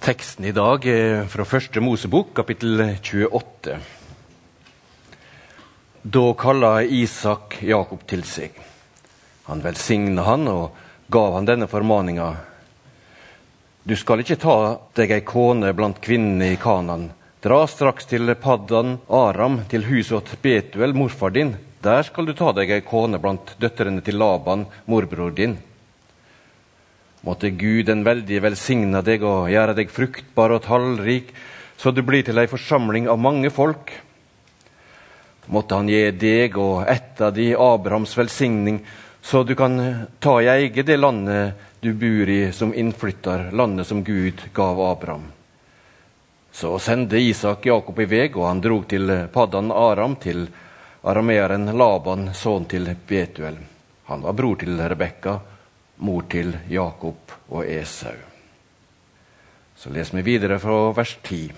Teksten i dag er fra første Mosebok, kapittel 28. Da kalla Isak Jakob til seg. Han velsigna han og gav han denne formaninga. Du skal ikke ta deg ei kone blant kvinnene i Kanan. Dra straks til Paddan Aram, til huset åt Betuel, morfar din. Der skal du ta deg ei kone blant døtrene til Laban, morbror din. Måtte Gud den veldige velsigne deg og gjøre deg fruktbar og tallrik, så du blir til ei forsamling av mange folk. Måtte Han gi deg og ett av de Abrahams velsigning, så du kan ta i eie det landet du bor i som innflytter, landet som Gud gav Abraham. Så sendte Isak Jakob i vei, og han drog til Paddan Aram, til arameeren Laban, sønn til Betuel. Han var bror til Rebekka mor til Jakob og Esau. Så leser vi videre fra vers 10.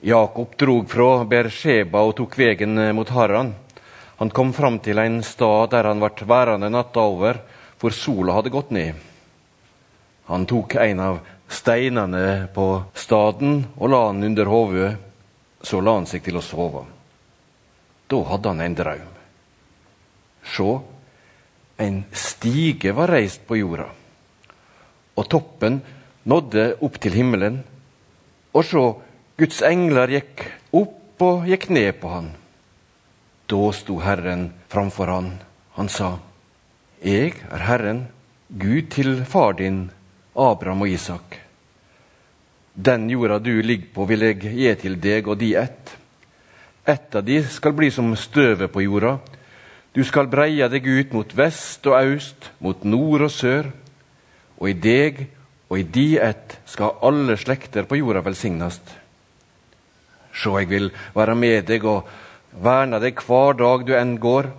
Jakob drog fra Bersheba og tok vegen mot Haran. Han kom fram til en stad der han ble værende natta over, for sola hadde gått ned. Han tok en av steinene på staden og la han under hodet. Så la han seg til å sove. Da hadde han en drøm. Se, en stige var reist på jorda, og toppen nådde opp til himmelen. Og så, Guds engler gikk opp og gikk ned på han. Da sto Herren framfor han. Han sa, Jeg er Herren, Gud til far din, Abraham og Isak. Den jorda du ligger på, vil jeg gi til deg og de ett. Ett av de skal bli som støvet på jorda, du skal breie deg ut mot vest og aust, mot nord og sør. Og i deg og i di ett skal alle slekter på jorda velsignast. Sjå, jeg vil være med deg og verne deg hver dag du enn går,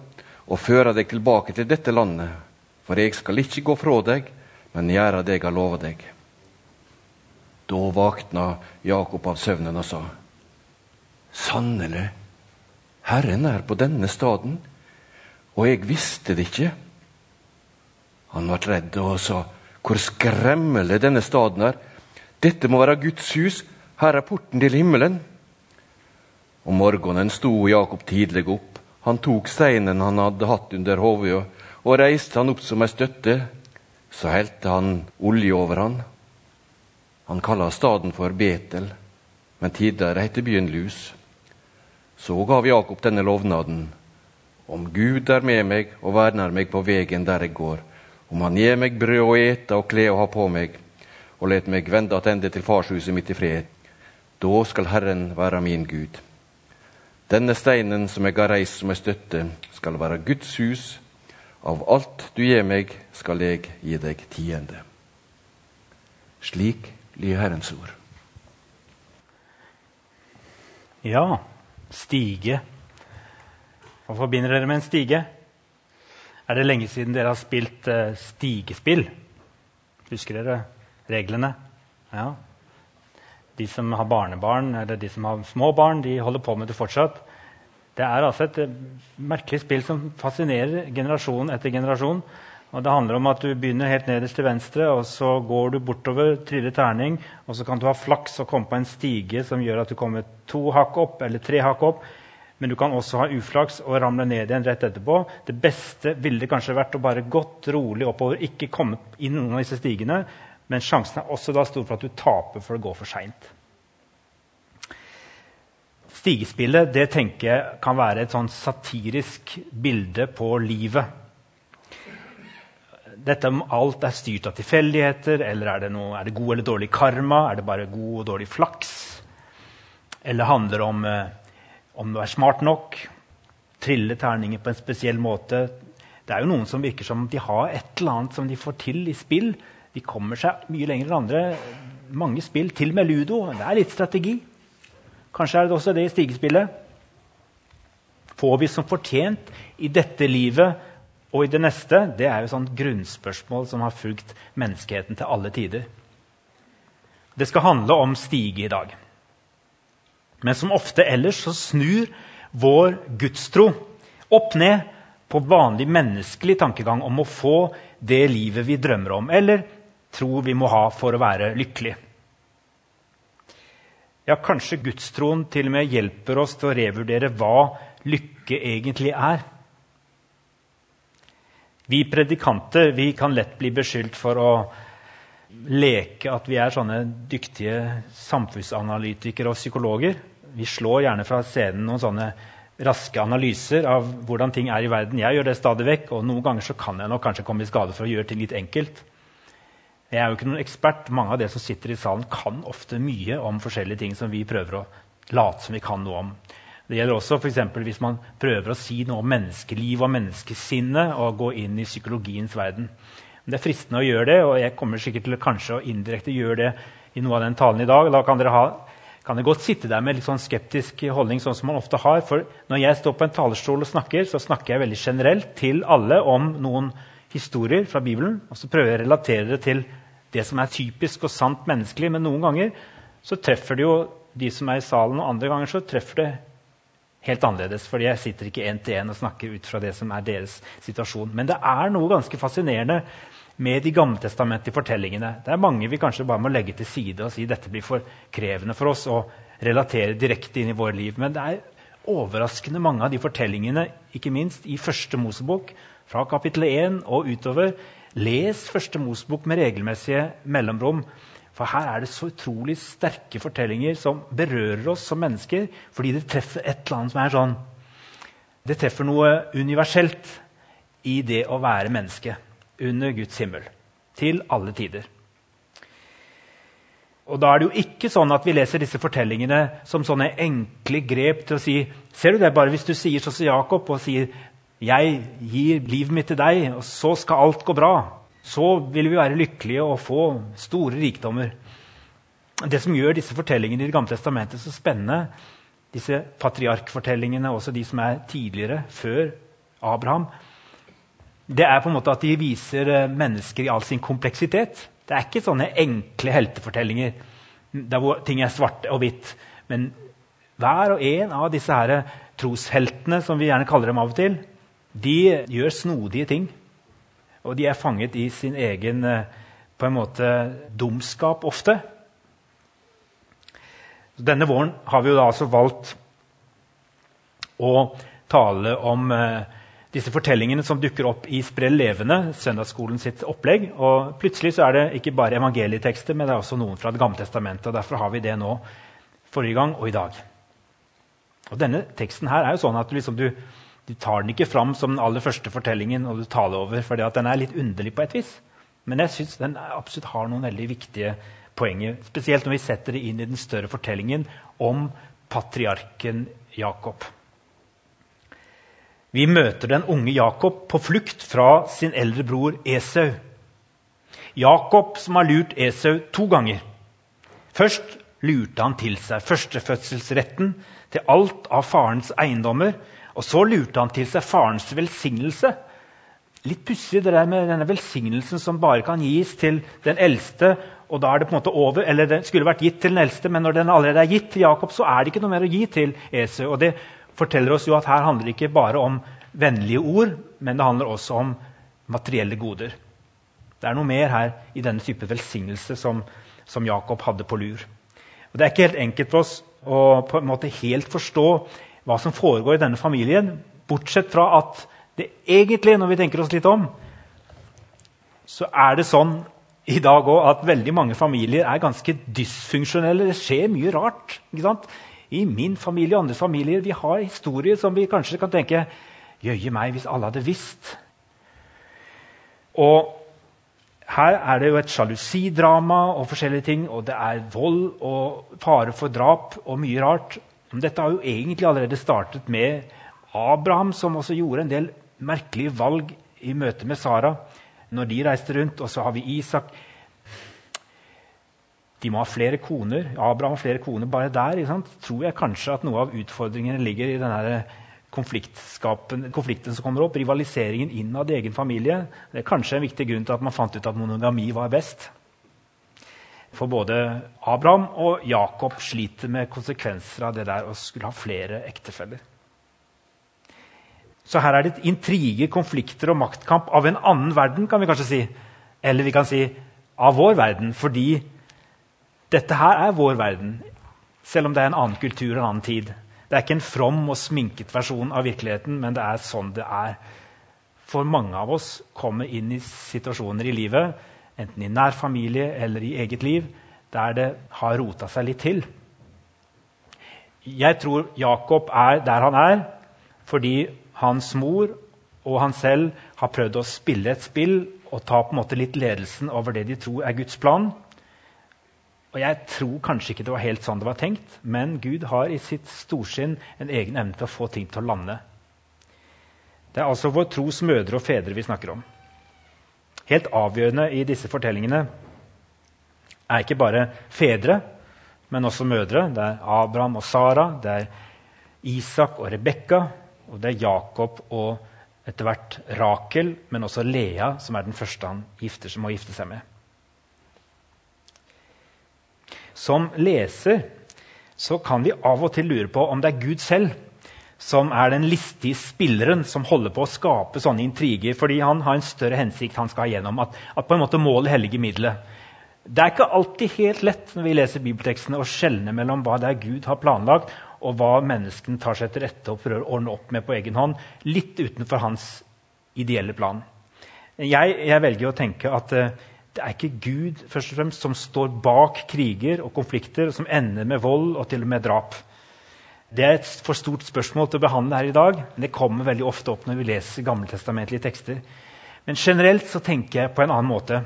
og føre deg tilbake til dette landet. For jeg skal ikke gå fra deg, men gjøre det jeg lovet deg. Da vakna Jakob av søvnen og sa, Sannelig, Herren er på denne staden og jeg visste det ikke. Han ble redd og sa, Hvor skremmelig denne staden er. Dette må være Guds hus. Her er porten til himmelen. Om morgenen sto Jakob tidlig opp. Han tok steinen han hadde hatt under hodet, og reiste han opp som ei støtte. Så helte han olje over han. Han kalla staden for Betel, men tidligere het byen Lus. Så gav Jakob denne lovnaden. Om Gud er med meg og verner meg på vegen der jeg går, om Han gir meg brød å ete og klær å ha på meg, og let meg vende attende til farshuset mitt i fred, da skal Herren være min Gud. Denne steinen som jeg har reist som ei støtte, skal være Guds hus. Av alt du gir meg, skal jeg gi deg tiende. Slik lyder Herrens ord. Ja, stige hva forbinder dere med en stige? Er det lenge siden dere har spilt uh, stigespill? Husker dere reglene? Ja. De som har barnebarn eller de som har små barn, de holder på med det fortsatt. Det er altså et uh, merkelig spill som fascinerer generasjon etter generasjon. Og Det handler om at du begynner helt nederst til venstre, og så går du bortover, triller terning, og så kan du ha flaks og komme på en stige som gjør at du kommer to hakk opp eller tre hakk opp men du kan også ha uflaks og ramle ned igjen rett etterpå. Det beste ville kanskje vært å bare gått rolig oppover, ikke komme inn noen av disse stigene. Men sjansen er også da stor for at du taper for det går for seint. Stigespillet det tenker jeg kan være et sånn satirisk bilde på livet. Dette om alt er styrt av tilfeldigheter, eller er det, noe, er det god eller dårlig karma? Er det bare god og dårlig flaks? Eller handler det om eh, om du er smart nok, trille terninger på en spesiell måte. Det er jo noen som virker som de har et eller annet som de får til i spill. De kommer seg mye lenger enn andre. Mange spill, til og med ludo. Det er litt strategi. Kanskje er det også det i stigespillet. Får vi som fortjent i dette livet og i det neste? Det er jo sånn grunnspørsmål som har fulgt menneskeheten til alle tider. Det skal handle om stige i dag. Men som ofte ellers så snur vår gudstro opp ned på vanlig menneskelig tankegang om å få det livet vi drømmer om, eller tror vi må ha for å være lykkelig. Ja, kanskje gudstroen til og med hjelper oss til å revurdere hva lykke egentlig er. Vi predikanter vi kan lett bli beskyldt for å leke at vi er sånne dyktige samfunnsanalytikere og psykologer. Vi slår gjerne fra scenen noen sånne raske analyser av hvordan ting er i verden. Jeg gjør det stadig vekk, og noen ganger så kan jeg nok kanskje komme i skade for å gjøre ting litt enkelt. Jeg er jo ikke noen ekspert. Mange av de som sitter i salen, kan ofte mye om forskjellige ting som vi prøver å late som vi kan noe om. Det gjelder også for hvis man prøver å si noe om menneskeliv og menneskesinnet og gå inn i psykologiens verden. Det er fristende å gjøre det, og jeg kommer sikkert til kanskje å indirekte gjøre det i noe av den talen i dag. Da kan dere, ha, kan dere godt sitte der med litt sånn skeptisk holdning, sånn som man ofte har. For når jeg står på en talerstol og snakker, så snakker jeg veldig generelt til alle om noen historier fra Bibelen. Og så prøver jeg å relatere det til det som er typisk og sant menneskelig. Men noen ganger så treffer det jo de som er i salen, og andre ganger så treffer det helt annerledes. fordi jeg sitter ikke én til én og snakker ut fra det som er deres situasjon. Men det er noe ganske fascinerende med de gammeltestamentlige fortellingene. Det er mange vi kanskje bare må legge til side og si dette blir for krevende for oss å relatere direkte inn i våre liv. Men det er overraskende mange av de fortellingene, ikke minst i første Mosebok, fra kapittel 1 og utover. Les første Mosebok med regelmessige mellomrom. For her er det så utrolig sterke fortellinger som berører oss som mennesker. Fordi det treffer et eller annet som er sånn Det treffer noe universelt i det å være menneske under Guds himmel. Til alle tider. Og da er det jo ikke sånn at vi leser disse fortellingene som sånne enkle grep til å si Ser du det bare hvis du sier sånn som Jakob og sier 'Jeg gir livet mitt til deg, og så skal alt gå bra'? så vil vi være lykkelige og få store rikdommer. Det som gjør disse fortellingene i Det gamle testamentet så spennende, disse patriarkfortellingene, også de som er tidligere, før Abraham, det er på en måte at de viser eh, mennesker i all sin kompleksitet. Det er ikke sånne enkle heltefortellinger der hvor ting er svart og hvitt. Men hver og en av disse her trosheltene, som vi gjerne kaller dem av og til, de gjør snodige ting. Og de er fanget i sin egen eh, på en måte dumskap ofte. Denne våren har vi jo da altså valgt å tale om eh, disse fortellingene som dukker opp i Sprell levende, søndagsskolen sitt opplegg. Og plutselig så er det ikke bare evangelietekster, men det er også noen fra Det gamle testamentet. og Derfor har vi det nå forrige gang og i dag. Og Denne teksten her er jo sånn at du, liksom, du du tar den ikke fram som den aller første fortellingen og du taler over, for den er litt underlig på et vis. Men jeg syns den absolutt har noen veldig viktige poenger. Spesielt når vi setter det inn i den større fortellingen om patriarken Jakob. Vi møter den unge Jakob på flukt fra sin eldre bror Esau. Jakob som har lurt Esau to ganger. Først lurte han til seg førstefødselsretten til alt av farens eiendommer og så lurte han til seg farens velsignelse. Litt pussig det der med denne velsignelsen som bare kan gis til den eldste. og da er det på en måte over, eller Den skulle vært gitt til den eldste, men når den allerede er gitt til Jakob, så er det ikke noe mer å gi til Esau. Og det forteller oss jo at her handler det ikke bare om vennlige ord, men det handler også om materielle goder. Det er noe mer her i denne type velsignelse som, som Jakob hadde på lur. Og Det er ikke helt enkelt for oss å på en måte helt forstå hva som foregår i denne familien, bortsett fra at det egentlig, når vi tenker oss litt om, så er det sånn i dag òg at veldig mange familier er ganske dysfunksjonelle. Det skjer mye rart. I min familie og andre familier vi har historier som vi kanskje kan tenke Jøye meg, hvis alle hadde visst. Og her er det jo et sjalusidrama og forskjellige ting, og det er vold og fare for drap og mye rart. Dette har jo egentlig allerede startet med Abraham, som også gjorde en del merkelige valg i møte med Sara når de reiste rundt. Og så har vi Isak. De må ha flere koner. Abraham har flere koner. Bare der tror jeg kanskje at noe av utfordringene ligger i denne konflikten som kommer opp. Rivaliseringen innad i egen familie. Det er kanskje en viktig grunn til at man fant ut at monogami var best. For både Abraham og Jakob sliter med konsekvenser av det der å skulle ha flere ektefeller. Så her er det intriger, konflikter og maktkamp av en annen verden, kan vi kanskje si. Eller vi kan si av vår verden, fordi dette her er vår verden. selv om det er en annen kultur og en annen tid. Det er ikke en from og sminket versjon av virkeligheten, men det er sånn det er. For mange av oss kommer inn i situasjoner i livet, enten i nær familie eller i eget liv, der det har rota seg litt til. Jeg tror Jakob er der han er fordi hans mor og han selv har prøvd å spille et spill og ta på en måte litt ledelsen over det de tror er Guds plan. Og Jeg tror kanskje ikke det var helt sånn det var tenkt, men Gud har i sitt storsinn en egen evne til å få ting til å lande. Det er altså vår tros mødre og fedre vi snakker om. Helt avgjørende i disse fortellingene er ikke bare fedre, men også mødre. Det er Abraham og Sara, det er Isak og Rebekka, og det er Jakob og etter hvert Rakel, men også Lea, som er den første han gifter, som må gifte seg med. Som leser så kan vi av og til lure på om det er Gud selv som er den listige spilleren som holder på å skape sånne intriger fordi han har en større hensikt han skal ha gjennom. At, at på en måte målet hellige middelet. Det er ikke alltid helt lett når vi leser bibeltekstene å skjelne mellom hva det er Gud har planlagt, og hva menneskene tar seg til rette og prøver å ordne opp med på egen hånd. Litt utenfor hans ideelle plan. Jeg, jeg velger å tenke at uh, det er ikke Gud først og fremst som står bak kriger og konflikter som ender med vold og til og med drap. Det er et for stort spørsmål til å behandle her i dag. men Det kommer veldig ofte opp når vi leser gammeltestamentlige tekster. Men generelt så tenker jeg på en annen måte.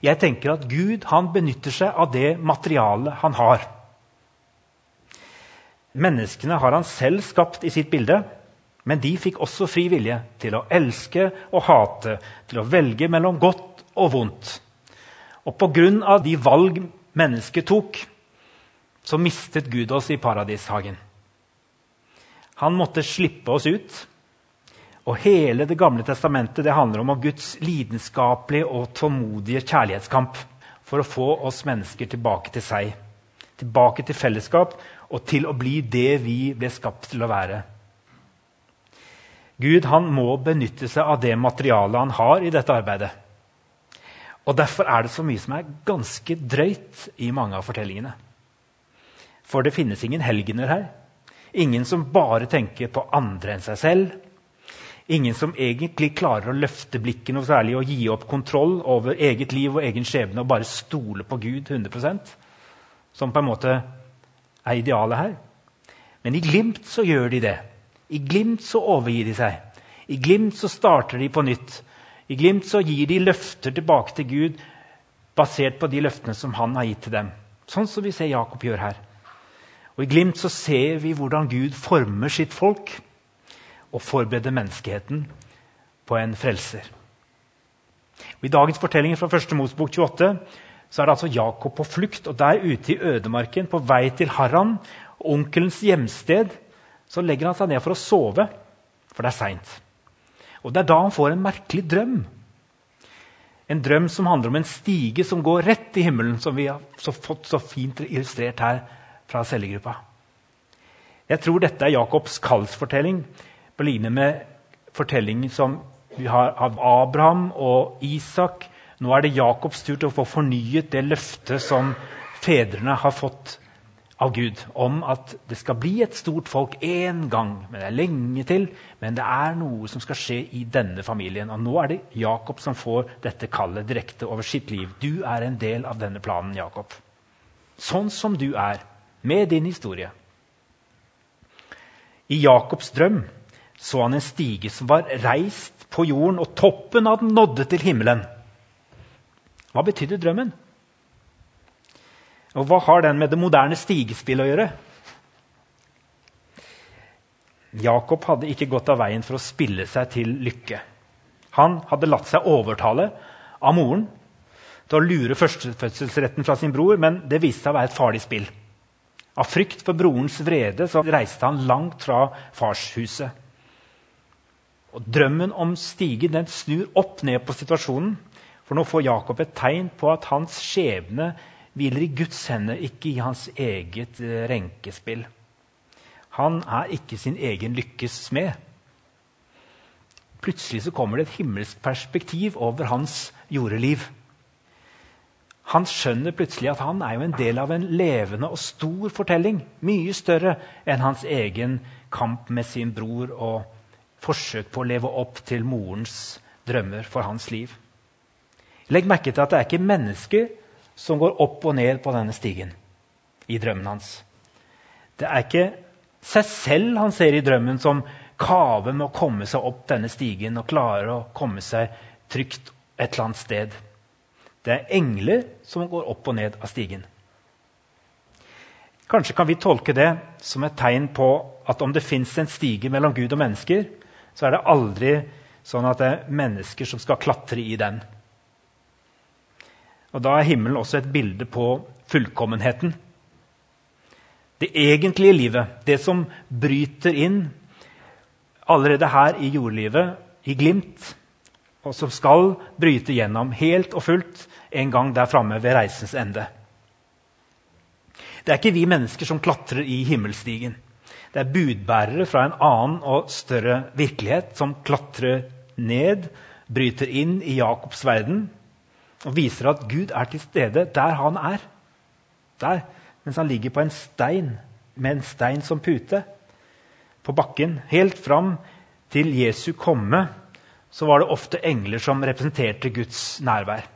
Jeg tenker at Gud han benytter seg av det materialet han har. Menneskene har han selv skapt i sitt bilde, men de fikk også fri vilje til å elske og hate, til å velge mellom godt og vondt. Og pga. de valg mennesket tok, så mistet Gud oss i paradishagen. Han måtte slippe oss ut og hele Det gamle testamentet det handler om Guds lidenskapelige og tålmodige kjærlighetskamp for å få oss mennesker tilbake til seg. Tilbake til fellesskap og til å bli det vi ble skapt til å være. Gud han må benytte seg av det materialet han har i dette arbeidet. Og Derfor er det så mye som er ganske drøyt i mange av fortellingene. For det finnes ingen helgener her. Ingen som bare tenker på andre enn seg selv Ingen som egentlig klarer å løfte blikket noe særlig og gi opp kontroll over eget liv og egen skjebne og bare stole på Gud 100% Som på en måte er idealet her. Men i glimt så gjør de det. I glimt så overgir de seg. I glimt så starter de på nytt. I glimt så gir de løfter tilbake til Gud basert på de løftene som han har gitt til dem. Sånn som vi ser Jakob gjør her. Og I glimt så ser vi hvordan Gud former sitt folk og forbereder menneskeheten på en frelser. I dagens fortelling fra 1. Mosebok 28 så er det altså Jakob på flukt. og Der ute i ødemarken, på vei til Haran, onkelens hjemsted, så legger han seg ned for å sove, for det er seint. Og det er da han får en merkelig drøm. En drøm som handler om en stige som går rett i himmelen, som vi har fått så fint illustrert her fra cellegruppa. Jeg tror dette er Jakobs kallsfortelling på linje med fortellingen som vi har av Abraham og Isak. Nå er det Jakobs tur til å få fornyet det løftet som fedrene har fått av Gud om at det skal bli et stort folk én gang. Men det er lenge til. Men det er noe som skal skje i denne familien. Og nå er det Jakob som får dette kallet direkte over sitt liv. Du er en del av denne planen, Jakob. Sånn som du er, med din historie. I Jakobs drøm så han en stige som var reist på jorden, og toppen av den nådde til himmelen. Hva betydde drømmen? Og hva har den med det moderne stigespillet å gjøre? Jakob hadde ikke gått av veien for å spille seg til lykke. Han hadde latt seg overtale av moren til å lure førstefødselsretten fra sin bror, men det viste seg å være et farlig spill. Av frykt for brorens vrede så reiste han langt fra farshuset. Og Drømmen om stigen den snur opp ned på situasjonen. For nå får Jakob et tegn på at hans skjebne hviler i Guds hender, ikke i hans eget eh, renkespill. Han er ikke sin egen lykkes smed. Plutselig så kommer det et himmelsk perspektiv over hans jordeliv. Han skjønner plutselig at han er jo en del av en levende og stor fortelling. Mye større enn hans egen kamp med sin bror og forsøk på å leve opp til morens drømmer for hans liv. Legg merke til at det er ikke mennesker som går opp og ned på denne stigen i drømmen hans. Det er ikke seg selv han ser i drømmen som kaver med å komme seg opp denne stigen og klare å komme seg trygt et eller annet sted. Det er engler som går opp og ned av stigen. Kanskje kan vi tolke det som et tegn på at om det fins en stige mellom Gud og mennesker, så er det aldri sånn at det er mennesker som skal klatre i den. Og Da er himmelen også et bilde på fullkommenheten. Det egentlige livet, det som bryter inn allerede her i jordlivet, i glimt, og som skal bryte gjennom helt og fullt en gang der framme ved reisens ende. Det er ikke vi mennesker som klatrer i himmelstigen. Det er budbærere fra en annen og større virkelighet som klatrer ned, bryter inn i Jakobs verden og viser at Gud er til stede der han er. Der, mens han ligger på en stein med en stein som pute på bakken. Helt fram til Jesu komme så var det ofte engler som representerte Guds nærvær.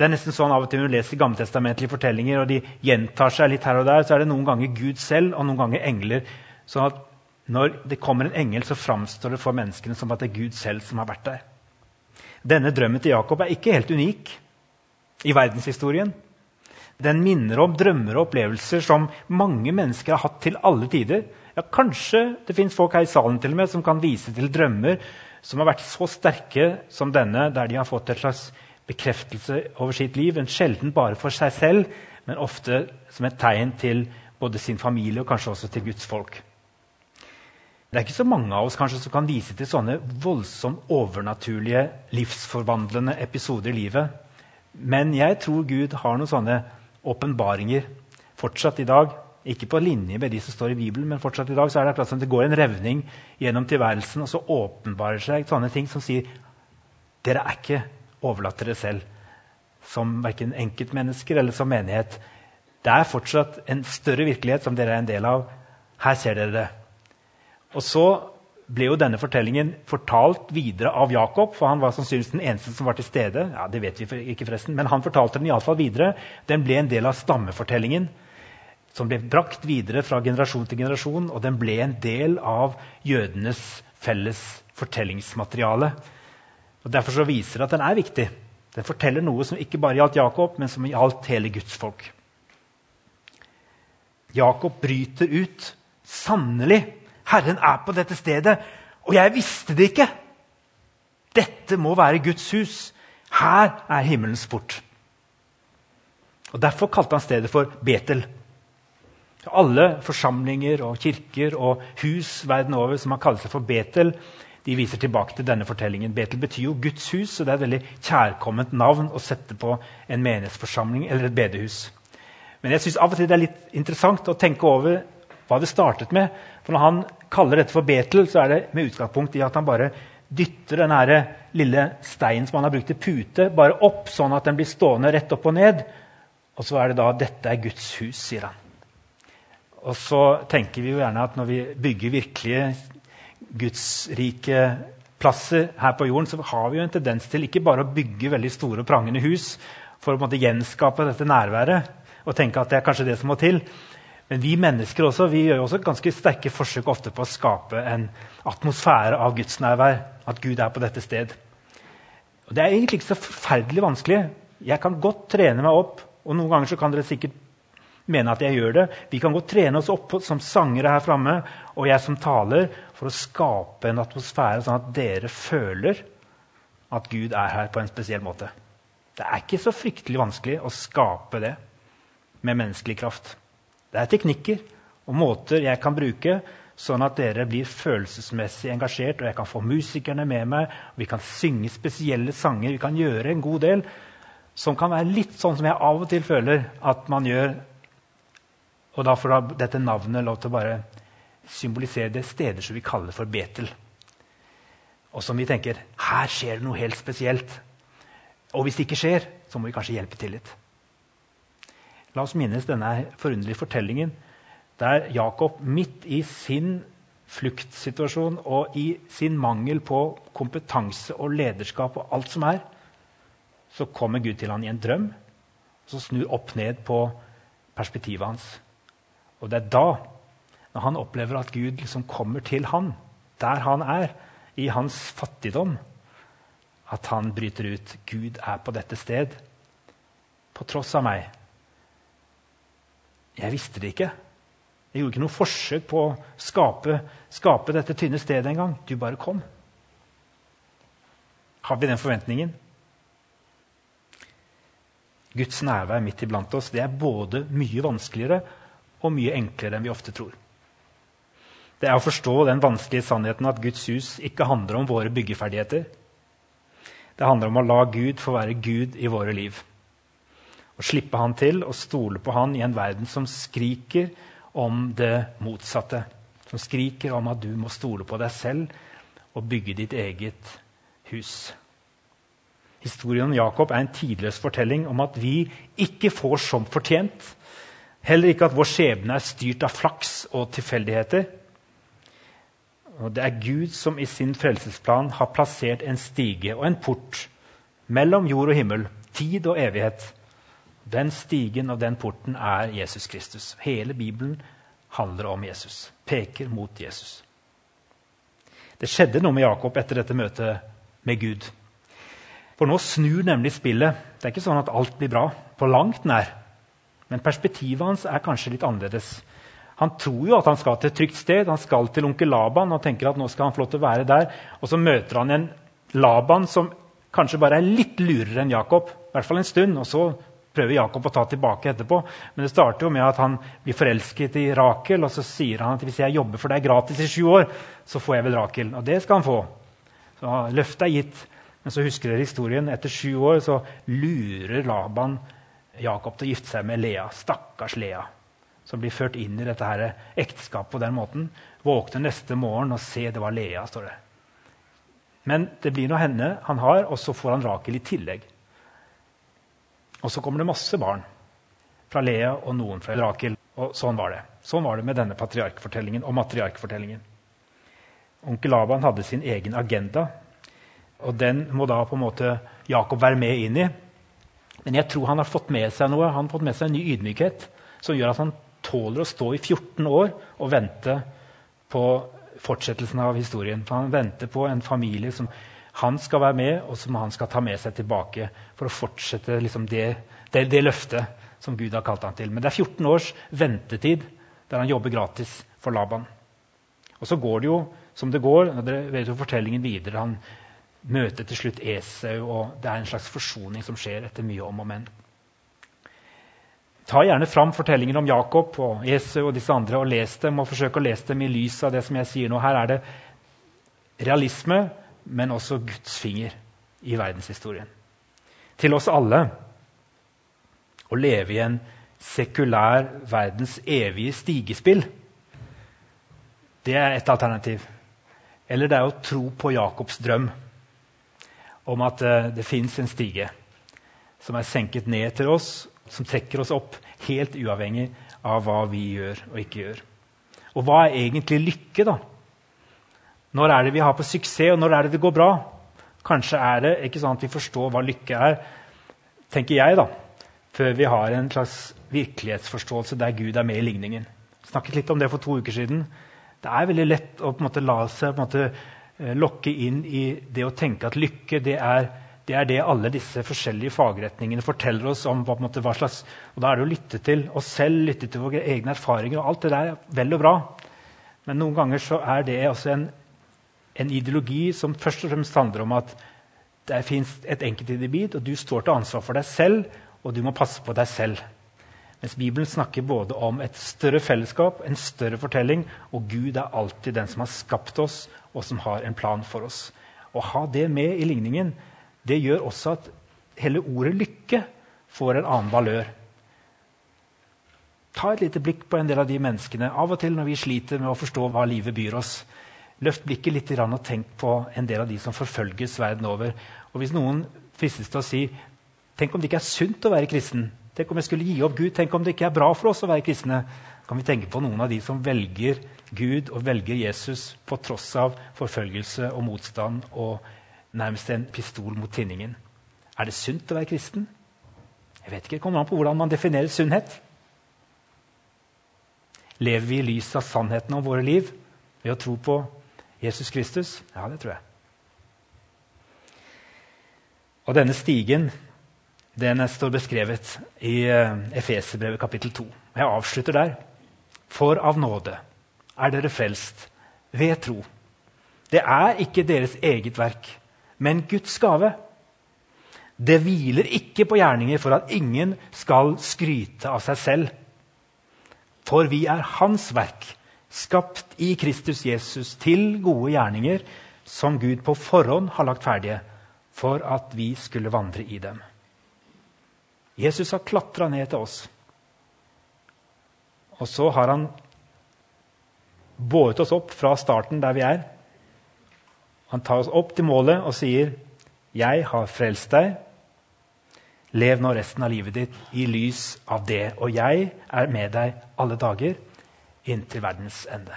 Det er nesten sånn av og til Når du leser gammeltestamentlige fortellinger, og de gjentar seg litt her og der, så er det noen ganger Gud selv og noen ganger engler. sånn at når det kommer en engel, så framstår det for menneskene som at det er Gud selv som har vært der. Denne drømmen til Jakob er ikke helt unik i verdenshistorien. Den minner om drømmer og opplevelser som mange mennesker har hatt til alle tider. Ja, kanskje det fins folk her i salen til og med som kan vise til drømmer som har vært så sterke som denne, der de har fått et slags bekreftelse over sitt liv. En sjelden bare for seg selv, men ofte som et tegn til både sin familie og kanskje også til Guds folk. Det er ikke så mange av oss kanskje som kan vise til sånne voldsomt overnaturlige, livsforvandlende episoder i livet. Men jeg tror Gud har noen sånne åpenbaringer fortsatt i dag. Ikke på linje med de som står i Bibelen, men fortsatt i dag så er det akkurat som det går en revning gjennom tilværelsen, og så åpenbarer seg sånne ting som sier dere er ikke overlatt dere selv som verken enkeltmennesker eller som menighet. Det er fortsatt en større virkelighet som dere er en del av. Her ser dere det. Og så ble jo denne fortellingen fortalt videre av Jakob. for Han var sannsynligvis den eneste som var til stede. Ja, det vet vi ikke forresten, Men han fortalte den i alle fall videre. Den ble en del av stammefortellingen som ble brakt videre fra generasjon til generasjon. Og den ble en del av jødenes felles fortellingsmateriale. Og Derfor så viser det at den er viktig. Den forteller noe som ikke bare gjaldt Jakob, men som gjaldt hele Guds folk. Jakob bryter ut. Sannelig, Herren er på dette stedet, og jeg visste det ikke! Dette må være Guds hus. Her er himmelens port. Og Derfor kalte han stedet for Betel. Alle forsamlinger og kirker og hus verden over som har kalt seg for Betel, de viser tilbake til denne fortellingen. Betel betyr jo Guds hus, så det er et veldig kjærkomment navn å sette på en menighetsforsamling eller et bedehus. Men jeg synes av og til det er litt interessant å tenke over hva det startet med. For Når han kaller dette for Betel, så er det med utgangspunkt i at han bare dytter den lille steinen som han har brukt til pute, bare opp, sånn at den blir stående rett opp og ned. Og så er det da 'Dette er Guds hus', sier han. Og så tenker vi jo gjerne at når vi bygger virkelige gudsrike plasser her på jorden, så har vi jo en tendens til ikke bare å bygge veldig store og prangende hus for å gjenskape dette nærværet og tenke at det er kanskje det som må til. Men vi mennesker også, vi gjør også ganske sterke forsøk ofte på å skape en atmosfære av gudsnærvær. At Gud er på dette sted. Og Det er egentlig ikke så forferdelig vanskelig. Jeg kan godt trene meg opp, og noen ganger så kan dere sikkert mene at jeg gjør det. Vi kan godt trene oss opp som sangere her framme, og jeg som taler, for å skape en atmosfære sånn at dere føler at Gud er her på en spesiell måte. Det er ikke så fryktelig vanskelig å skape det med menneskelig kraft. Det er teknikker og måter jeg kan bruke, sånn at dere blir følelsesmessig engasjert, og jeg kan få musikerne med meg, og vi kan synge spesielle sanger. Vi kan gjøre en god del som kan være litt sånn som jeg av og til føler at man gjør og da får dette navnet lov til å bare symbolisere det steder som vi kaller for Betel. Og som vi tenker her skjer det noe helt spesielt. Og hvis det ikke skjer, så må vi kanskje hjelpe til litt. La oss minnes denne forunderlige fortellingen der Jakob midt i sin fluktsituasjon og i sin mangel på kompetanse og lederskap og alt som er, så kommer Gud til han i en drøm og så snur opp ned på perspektivet hans. Og det er da, når han opplever at Gud liksom kommer til han, der han er, i hans fattigdom, at han bryter ut 'Gud er på dette sted', på tross av meg. Jeg visste det ikke. Jeg gjorde ikke noe forsøk på å skape, skape dette tynne stedet engang. Du bare kom. Har vi den forventningen? Guds nærvær midt iblant oss det er både mye vanskeligere og mye enklere enn vi ofte tror. Det er å forstå den vanskelige sannheten at Guds hus ikke handler om våre byggeferdigheter. Det handler om å la Gud få være Gud i våre liv. Å slippe Han til og stole på Han i en verden som skriker om det motsatte. Som skriker om at du må stole på deg selv og bygge ditt eget hus. Historien om Jakob er en tidløs fortelling om at vi ikke får som fortjent. Heller ikke at vår skjebne er styrt av flaks og tilfeldigheter. Og Det er Gud som i sin frelsesplan har plassert en stige og en port mellom jord og himmel, tid og evighet. Den stigen og den porten er Jesus Kristus. Hele Bibelen handler om Jesus, peker mot Jesus. Det skjedde noe med Jakob etter dette møtet med Gud. For nå snur nemlig spillet. Det er ikke sånn at alt blir bra. På langt nær. Men perspektivet hans er kanskje litt annerledes. Han tror jo at han skal til et trygt sted. Han skal til onkel Laban og tenker at nå skal han få lov til å være der. Og så møter han en Laban som kanskje bare er litt lurere enn Jakob. I hvert fall en stund. Og så prøver Jakob å ta tilbake etterpå. Men det starter jo med at han blir forelsket i Rakel, og så sier han at hvis jeg jobber for deg gratis i sju år, så får jeg vel Rakel. Og det skal han få. Så løftet er gitt. Men så husker dere historien. Etter sju år så lurer Laban Jakob til å gifte seg med Lea. Stakkars Lea, som blir ført inn i dette her ekteskapet på den måten. Våkner neste morgen og ser det var Lea, står det. Men det blir nå henne han har, og så får han Rakel i tillegg. Og så kommer det masse barn fra Lea og noen fra Rakel. Og sånn var det. Sånn var det med denne patriarkfortellingen og matriarkfortellingen. Onkel Laban hadde sin egen agenda og den må da på en måte Jakob være med inn i. Men jeg tror han har fått med seg noe, han har fått med seg en ny ydmykhet som gjør at han tåler å stå i 14 år og vente på fortsettelsen av historien. For han venter på en familie som han skal være med, og som han skal ta med seg tilbake for å fortsette liksom det, det, det, løftet som Gud har kalt han til. Men det er 14 års ventetid der han jobber gratis for Laban. Og så går det jo som det går. og Dere vet jo fortellingen videre. Han møter til slutt Esau, og det er en slags forsoning som skjer etter mye om og men. Ta gjerne fram fortellingen om Jakob og Esau og disse andre og les dem. og Forsøk å lese dem i lys av det som jeg sier nå. Her er det realisme, men også Guds finger i verdenshistorien. Til oss alle å leve i en sekulær verdens evige stigespill. Det er et alternativ. Eller det er å tro på Jakobs drøm om at uh, det fins en stige som er senket ned til oss, som trekker oss opp, helt uavhengig av hva vi gjør og ikke gjør. Og hva er egentlig lykke, da? Når er det vi har på suksess, og når er det det går bra? Kanskje er det ikke sånn at vi forstår hva lykke er, tenker jeg, da, før vi har en slags virkelighetsforståelse der Gud er med i ligningen. Snakket litt om det for to uker siden. Det er veldig lett å måte, la seg måte, Eh, lokke inn i det å tenke at lykke det er, det er det alle disse forskjellige fagretningene forteller oss om. hva, måte, hva slags, og Da er det å lytte til oss selv, lytte til våre egne erfaringer. og Alt det der er vel og bra. Men noen ganger så er det også en, en ideologi som først og fremst handler om at det fins et enkeltindivid, og du står til ansvar for deg selv, og du må passe på deg selv. Mens Bibelen snakker både om et større fellesskap, en større fortelling, og Gud er alltid den som har skapt oss, og som har en plan for oss. Å ha det med i ligningen det gjør også at hele ordet 'lykke' får en annen valør. Ta et lite blikk på en del av de menneskene av og til når vi sliter med å forstå hva livet byr oss. Løft blikket litt og tenk på en del av de som forfølges verden over. Og Hvis noen fristes til å si Tenk om det ikke er sunt å være kristen? Tenk om jeg skulle gi opp Gud? Tenk om det ikke er bra for oss å være kristne? Kan vi tenke på noen av de som velger Gud og velger Jesus på tross av forfølgelse og motstand og nærmest en pistol mot tinningen? Er det sunt å være kristen? Jeg vet ikke, Det kommer an på hvordan man definerer sunnhet. Lever vi i lys av sannheten om våre liv ved å tro på Jesus Kristus? Ja, det tror jeg. Og denne stigen den står beskrevet i eh, Efeserbrevet kapittel 2. Jeg avslutter der. For av nåde er dere frelst ved tro. Det er ikke deres eget verk, men Guds gave. Det hviler ikke på gjerninger for at ingen skal skryte av seg selv. For vi er Hans verk, skapt i Kristus Jesus til gode gjerninger, som Gud på forhånd har lagt ferdige for at vi skulle vandre i dem. Jesus har klatra ned til oss. Og så har han båret oss opp fra starten der vi er. Han tar oss opp til målet og sier, 'Jeg har frelst deg.' Lev nå resten av livet ditt i lys av det, og jeg er med deg alle dager inntil verdens ende.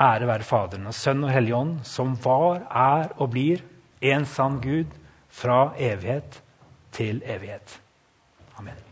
Ære være Faderen og Sønn og Hellig Ånd, som var, er og blir en sann Gud fra evighet til evighet. Amen.